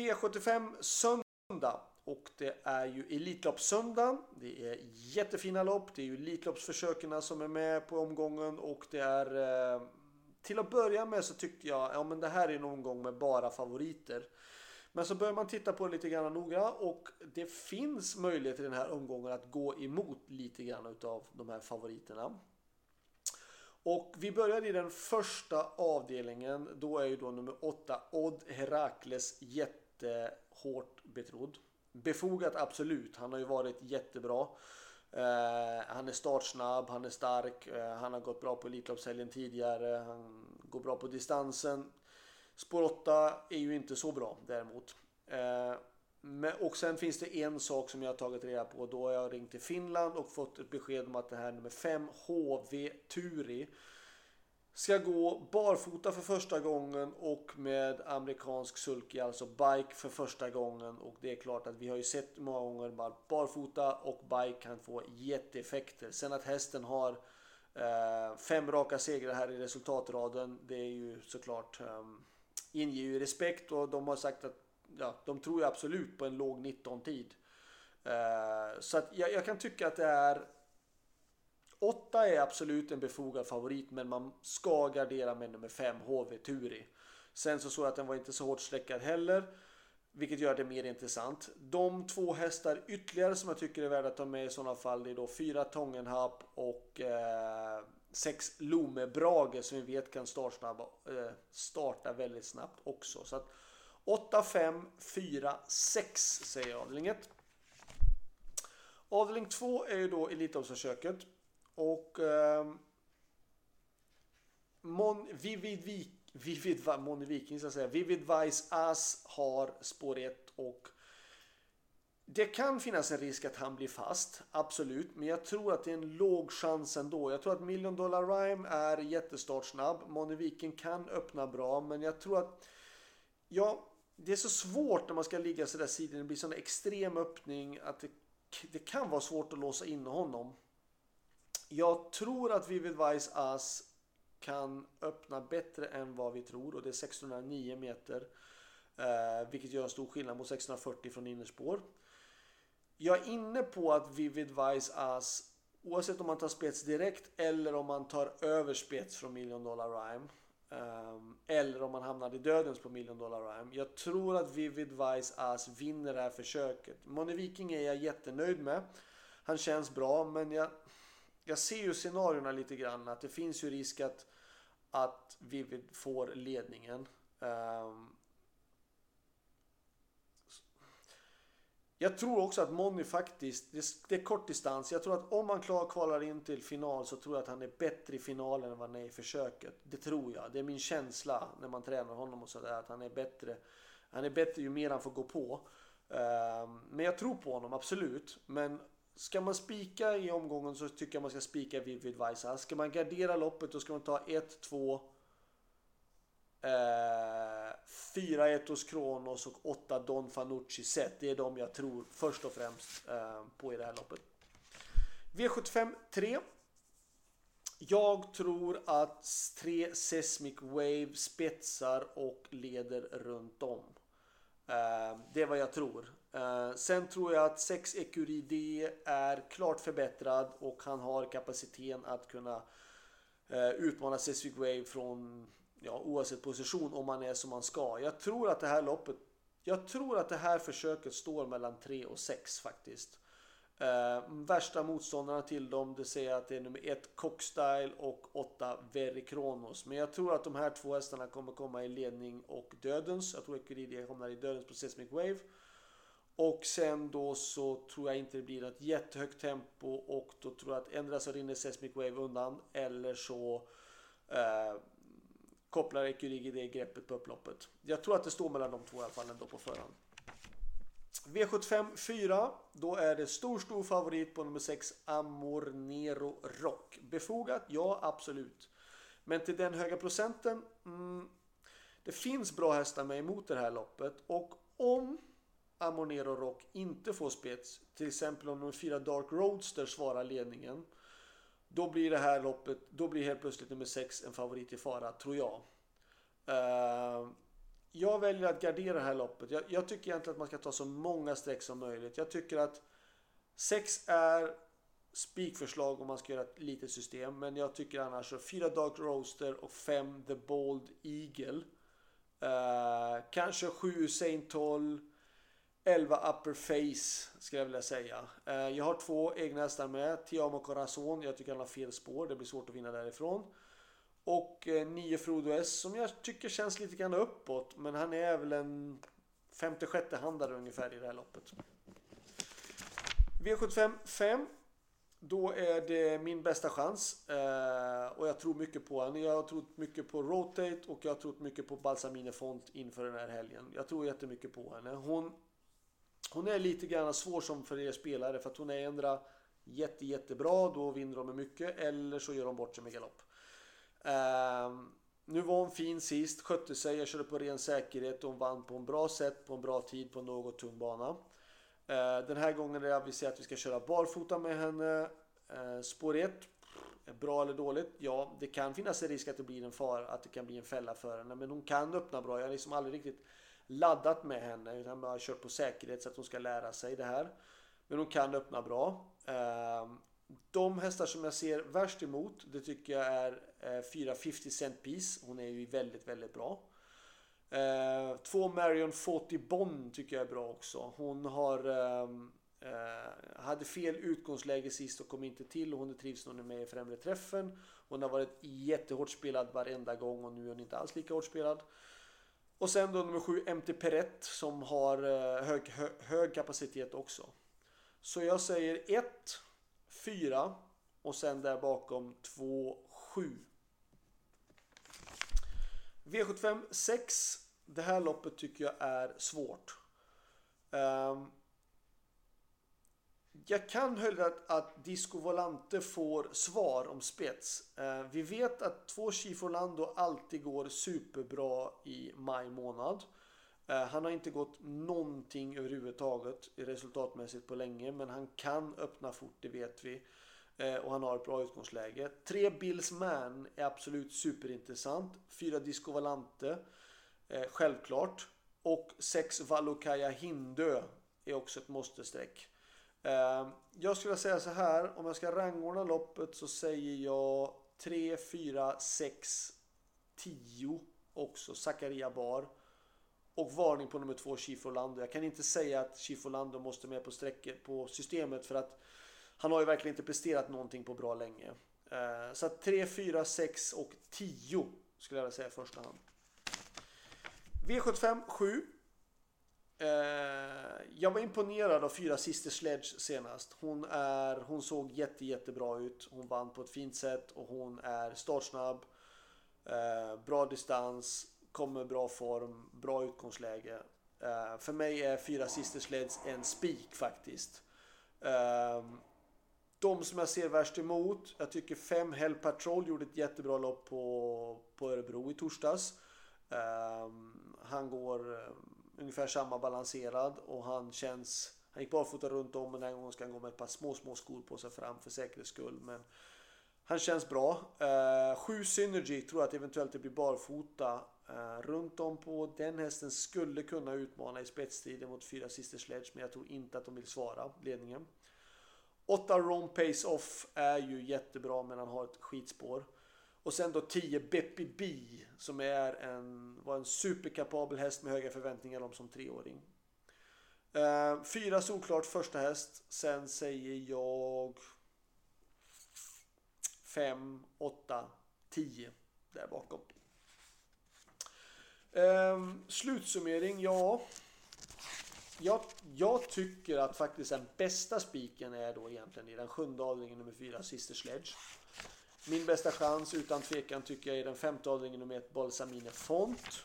V75 söndag. Och det är ju Elitloppssöndag. Det är jättefina lopp. Det är ju Elitloppsförsöken som är med på omgången. Och det är... Eh, till att börja med så tyckte jag ja men det här är en omgång med bara favoriter. Men så börjar man titta på det lite grann noga och det finns möjlighet i den här omgången att gå emot lite grann utav de här favoriterna. Och vi börjar i den första avdelningen. Då är ju då nummer 8 Odd Herakles jättehårt betrodd. Befogat absolut. Han har ju varit jättebra. Eh, han är startsnabb, han är stark, eh, han har gått bra på Elitloppshelgen tidigare, han går bra på distansen. Spår 8 är ju inte så bra däremot. Eh, men, och sen finns det en sak som jag har tagit reda på. Då har jag ringt till Finland och fått ett besked om att det här nummer 5 HV Turi ska gå barfota för första gången och med amerikansk sulky, alltså bike för första gången. Och det är klart att vi har ju sett många gånger att barfota och bike kan få jätteeffekter. Sen att hästen har eh, fem raka segrar här i resultatraden, det är ju såklart eh, inger ju respekt och de har sagt att ja, de tror ju absolut på en låg 19-tid. Eh, så att jag, jag kan tycka att det är 8 är absolut en befogad favorit men man ska gardera med nummer 5 HV Turi. Sen så såg jag att den var inte så hårt sträckad heller. Vilket gör det mer intressant. De två hästar ytterligare som jag tycker är värda att ta med i sådana fall det är då 4 Tångenhapp och 6 eh, Lome Brage som vi vet kan startsnabba, eh, starta väldigt snabbt också. Så att 8, 5, 4, 6 säger avdelning 1. Avdelning 2 är ju då Elitloppsförsöket. Och eh, Mon, Vivid, Vivid, Moni Viking så att säga. Vivid Vice As har spår 1 och det kan finnas en risk att han blir fast, absolut. Men jag tror att det är en låg chans ändå. Jag tror att Million Dollar Rhyme är jättestartsnabb. Moni Viking kan öppna bra, men jag tror att... Ja, det är så svårt när man ska ligga sådär sidan. Det blir sån extrem öppning att det, det kan vara svårt att låsa in honom. Jag tror att Vivid Vice As kan öppna bättre än vad vi tror och det är 609 meter. Eh, vilket gör en stor skillnad mot 640 från innerspår. Jag är inne på att Vivid Vice As oavsett om man tar spets direkt eller om man tar över spets från Million Dollar Rhyme. Um, eller om man hamnar i dödens på Million Dollar Rhyme. Jag tror att Vivid Vice As vinner det här försöket. Moni Viking är jag jättenöjd med. Han känns bra men jag jag ser ju scenarierna lite grann att det finns ju risk att, att Vivid får ledningen. Um, jag tror också att Moni faktiskt, det, det, är kort distans. Jag tror att om han klar, kvalar in till final så tror jag att han är bättre i finalen än vad han är i försöket. Det tror jag. Det är min känsla när man tränar honom och sådär. Att han är bättre. Han är bättre ju mer han får gå på. Um, men jag tror på honom, absolut. Men Ska man spika i omgången så tycker jag man ska spika Vivid Vaisa. Ska man gardera loppet då ska man ta 1, 2, 4 Etos Kronos och 8 Don Fanucci set. Det är de jag tror först och främst eh, på i det här loppet. V75 3. Jag tror att 3 Seismic Wave spetsar och leder runt om. Eh, det är vad jag tror. Eh, sen tror jag att 6 Ecuride är klart förbättrad och han har kapaciteten att kunna eh, utmana Cesvic Wave från ja, oavsett position om man är som man ska. Jag tror att det här loppet jag tror att det här försöket står mellan 3 och 6 faktiskt. Eh, värsta motståndarna till dem det säger att det är nummer 1 Cockstyle och 8 Very Kronos. Men jag tror att de här två hästarna kommer komma i ledning och dödens. Jag tror att Ecuride kommer i dödens på Seismic Wave. Och sen då så tror jag inte det blir ett jättehögt tempo och då tror jag att ändra så rinner Seismic Wave undan eller så eh, kopplar Ekurigi det greppet på upploppet. Jag tror att det står mellan de två i alla fall ändå på förhand. V75 4. Då är det stor, stor favorit på nummer 6 Amor Nero Rock. Befogat? Ja, absolut. Men till den höga procenten? Mm, det finns bra hästar med emot det här loppet och om Amonero Rock inte får spets, till exempel om de fyra Dark Roadster svarar ledningen, då blir det här loppet, då blir helt plötsligt nummer 6 en favorit i fara, tror jag. Uh, jag väljer att gardera det här loppet. Jag, jag, tycker egentligen att man ska ta så många streck som möjligt. Jag tycker att 6 är spikförslag om man ska göra ett litet system. Men jag tycker annars att 4 Dark Roaster och 5 The Bold Eagle. Uh, kanske 7 Saint 12. 11 Upper Face skulle jag vilja säga. Eh, jag har två egna hästar med. Tiamo Corazon. Jag tycker han har fel spår. Det blir svårt att vinna därifrån. Och eh, 9 Frodo S som jag tycker känns lite grann uppåt. Men han är väl en femte sjätte handare ungefär i det här loppet. V75 5 då är det min bästa chans. Eh, och jag tror mycket på henne. Jag har trott mycket på Rotate och jag har trott mycket på Balsamine Font inför den här helgen. Jag tror jättemycket på henne. Hon, hon är lite grann svår som för er spelare för att hon är ändra jätte, jättebra. Då vinner de med mycket. Eller så gör de bort sig med galopp. Eh, nu var hon fin sist, skötte sig, jag körde på ren säkerhet och hon vann på en bra sätt, på en bra tid, på en något tung bana. Ehm, den här gången är det aviserat att vi ska köra barfota med henne. Ehm, spår 1. Bra eller dåligt? Ja, det kan finnas en risk att det blir en fara, att det kan bli en fälla för henne. Men hon kan öppna bra. Jag har liksom aldrig riktigt laddat med henne. Utan bara kört på säkerhet så att hon ska lära sig det här. Men hon kan öppna bra. Ehm, de hästar som jag ser värst emot, det tycker jag är eh, 4 50 cent piece. Hon är ju väldigt, väldigt bra. Ehm, två Marion Fawty Bond tycker jag är bra också. Hon har ehm, eh, hade fel utgångsläge sist och kom inte till. Hon trivs när hon är med i främre träffen. Hon har varit jättehårt spelad varenda gång och nu är hon inte alls lika hårt spelad. Och sen då nummer sju MT Perrett som har eh, hög, hög, hög kapacitet också. Så jag säger 1, 4 och sen där bakom 2, 7. V75 6. Det här loppet tycker jag är svårt. Um, jag kan höra att, att Disco Volante får svar om spets. Eh, vi vet att två Chiforlando alltid går superbra i maj månad. Eh, han har inte gått någonting överhuvudtaget resultatmässigt på länge men han kan öppna fort, det vet vi. Eh, och han har ett bra utgångsläge. Tre Bills Man är absolut superintressant. Fyra Disco Volante, Eh, självklart. Och sex Valokaya Hindö är också ett måste-streck. Ehm, jag skulle säga så här. Om jag ska rangordna loppet så säger jag 3, 4, 6, 10 också. Zakaria Bar. Och varning på nummer 2 Chifolando. Jag kan inte säga att Chifolando måste med på sträckor på systemet för att han har ju verkligen inte presterat någonting på bra länge. Ehm, så att 3, 4, 6 och 10 skulle jag vilja säga i första hand. V75 7. Eh, jag var imponerad av fyra Sister Sledge senast. Hon, är, hon såg jätte, jättebra ut. Hon vann på ett fint sätt och hon är startsnabb. Eh, bra distans, kommer bra form, bra utgångsläge. Eh, för mig är fyra Sister Sledge en spik faktiskt. Eh, de som jag ser värst emot. Jag tycker 5 Hell Patrol gjorde ett jättebra lopp på, på Örebro i torsdags. Um, han går ungefär samma balanserad och han känns... Han gick barfota runt om men den här gången ska han gå med ett par små, små skor på sig fram för säkerhets skull. Men han känns bra. 7 sju Synergy tror jag att eventuellt det blir barfota. eh, runt om på den hästen skulle kunna utmana i spetstiden mot fyra Sister Sledge men jag tror inte att de vill svara ledningen. 8 Rome Pace Off är ju jättebra men han har ett skitspår. Och sen då 10 Beppy B som är en, var en superkapabel häst med höga förväntningar om som treåring. Eh, fyra solklart första häst. Sen säger jag 5, 8, 10 där bakom. Eh, slutsummering, ja jag, jag, tycker att faktiskt den bästa spiken är då egentligen i den sjunde avdelningen nummer 4, Sister Sledge. Min bästa chans utan tvekan tycker jag är den femte avdelningen nummer ett, Balsamine Font.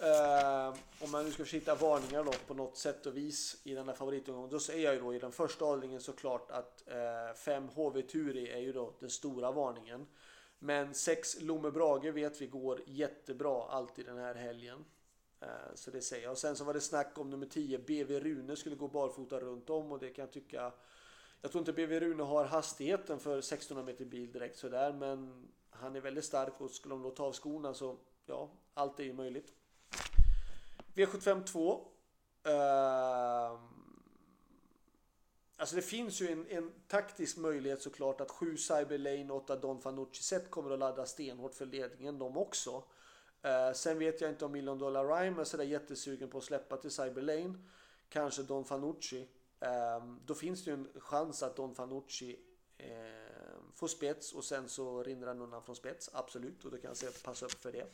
Uh, om man nu ska försöka hitta varningar då på något sätt och vis i den här favoritomgången. Då säger jag ju då i den första avdelningen såklart att eh, 5 uh, HV Turi är ju då den stora varningen. Men 6 Lomme Brage vet vi går jättebra alltid den här helgen. Uh, så det säger jag. Och sen så var det snack om nummer 10, BV Rune skulle gå barfota runt om och det kan jag tycka jag tror inte BV Rune har hastigheten för 1600 meter bil direkt sådär men han är väldigt stark och skulle de då ta av skorna så ja, allt är ju möjligt. V75 2. Uh, alltså det finns ju en, en, taktisk möjlighet såklart att 7 Cyberlane och 8 Don Fanucci set kommer att ladda stenhårt för ledningen de också. Uh, sen vet jag inte om Million Dollar Rhyme är sådär jättesugen på att släppa till Cyberlane. Kanske Don Fanucci. Ehm, då finns det ju en chans att Don Fanucci ehm, får spets och sen så rinner han undan från spets. Absolut, och då kan jag säga passa upp för det.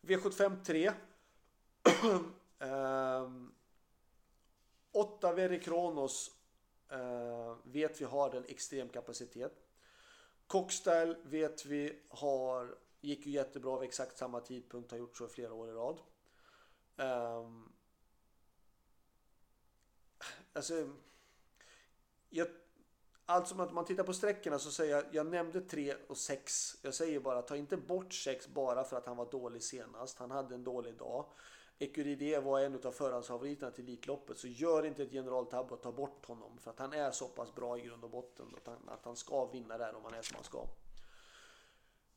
V75 3. 8 Veri Kronos eh, vet vi har en extrem kapacitet. Cockstyle vet vi har gick ju jättebra vid exakt samma tidpunkt, har gjort så i flera år i rad. Ehm, Um, alltså, jag Alltså att man tittar på sträckorna så säger jag, jag nämnde 3 och 6. Jag säger bara ta inte bort 6 bara för att han var dålig senast. Han hade en dålig dag. Ecuride var en av förhandsfavoriterna till Elitloppet så gör inte ett generaltabb och ta bort honom för att han är så pass bra i grund och botten att han, att han ska vinna där om han är som han ska.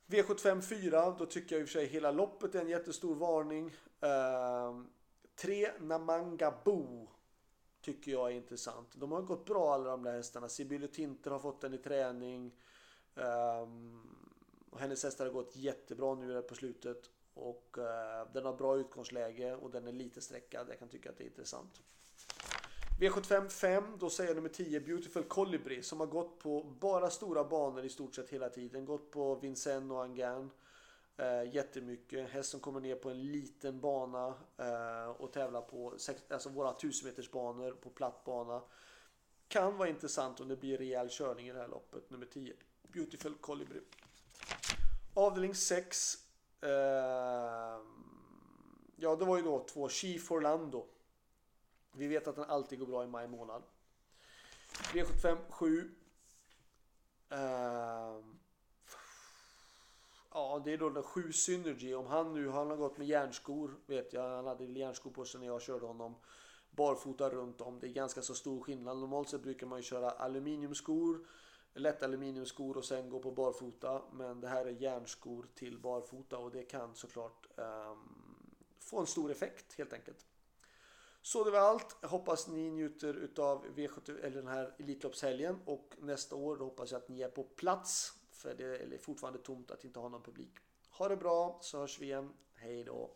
V75 4, då tycker jag i och för sig hela loppet är en jättestor varning. Ehm, uh, 3 Namanga Bo tycker jag är intressant. De har gått bra alla de där hästarna. Sibylle Tinter har fått den i träning. Um, och hennes hästar har gått jättebra nu på slutet. Och uh, den har bra utgångsläge och den är lite sträckad. Jag kan tycka att det är intressant. V75 5, då säger jag nummer 10 Beautiful Colibri som har gått på bara stora banor i stort sett hela tiden. Gått på Vincennes och Angan eh, jättemycket. Häst som kommer ner på en liten bana eh, och tävlar på alltså våra 1000 meters banor på platt bana. Kan vara intressant om det blir rejäl körning i det här loppet. Nummer 10. Beautiful Colibri. Avdelning 6. Eh, ja, det var ju då två Chief Orlando. Vi vet att den alltid går bra i maj månad. V75 7. Eh, Ja, det är då den 7 Synergy. Om han nu han har gått med järnskor, vet jag. Han hade järnskor på sig när jag körde honom. Barfota runt om. Det är ganska så stor skillnad. Normalt sett brukar man ju köra aluminiumskor, lätta aluminiumskor och sen gå på barfota. Men det här är järnskor till barfota och det kan såklart um, få en stor effekt helt enkelt. Så det var allt. Jag hoppas ni njuter utav V70 eller den här Elitloppshelgen och nästa år då hoppas jag att ni är på plats för det är fortfarande tomt att inte ha någon publik. Ha det bra så hörs vi igen. Hej då!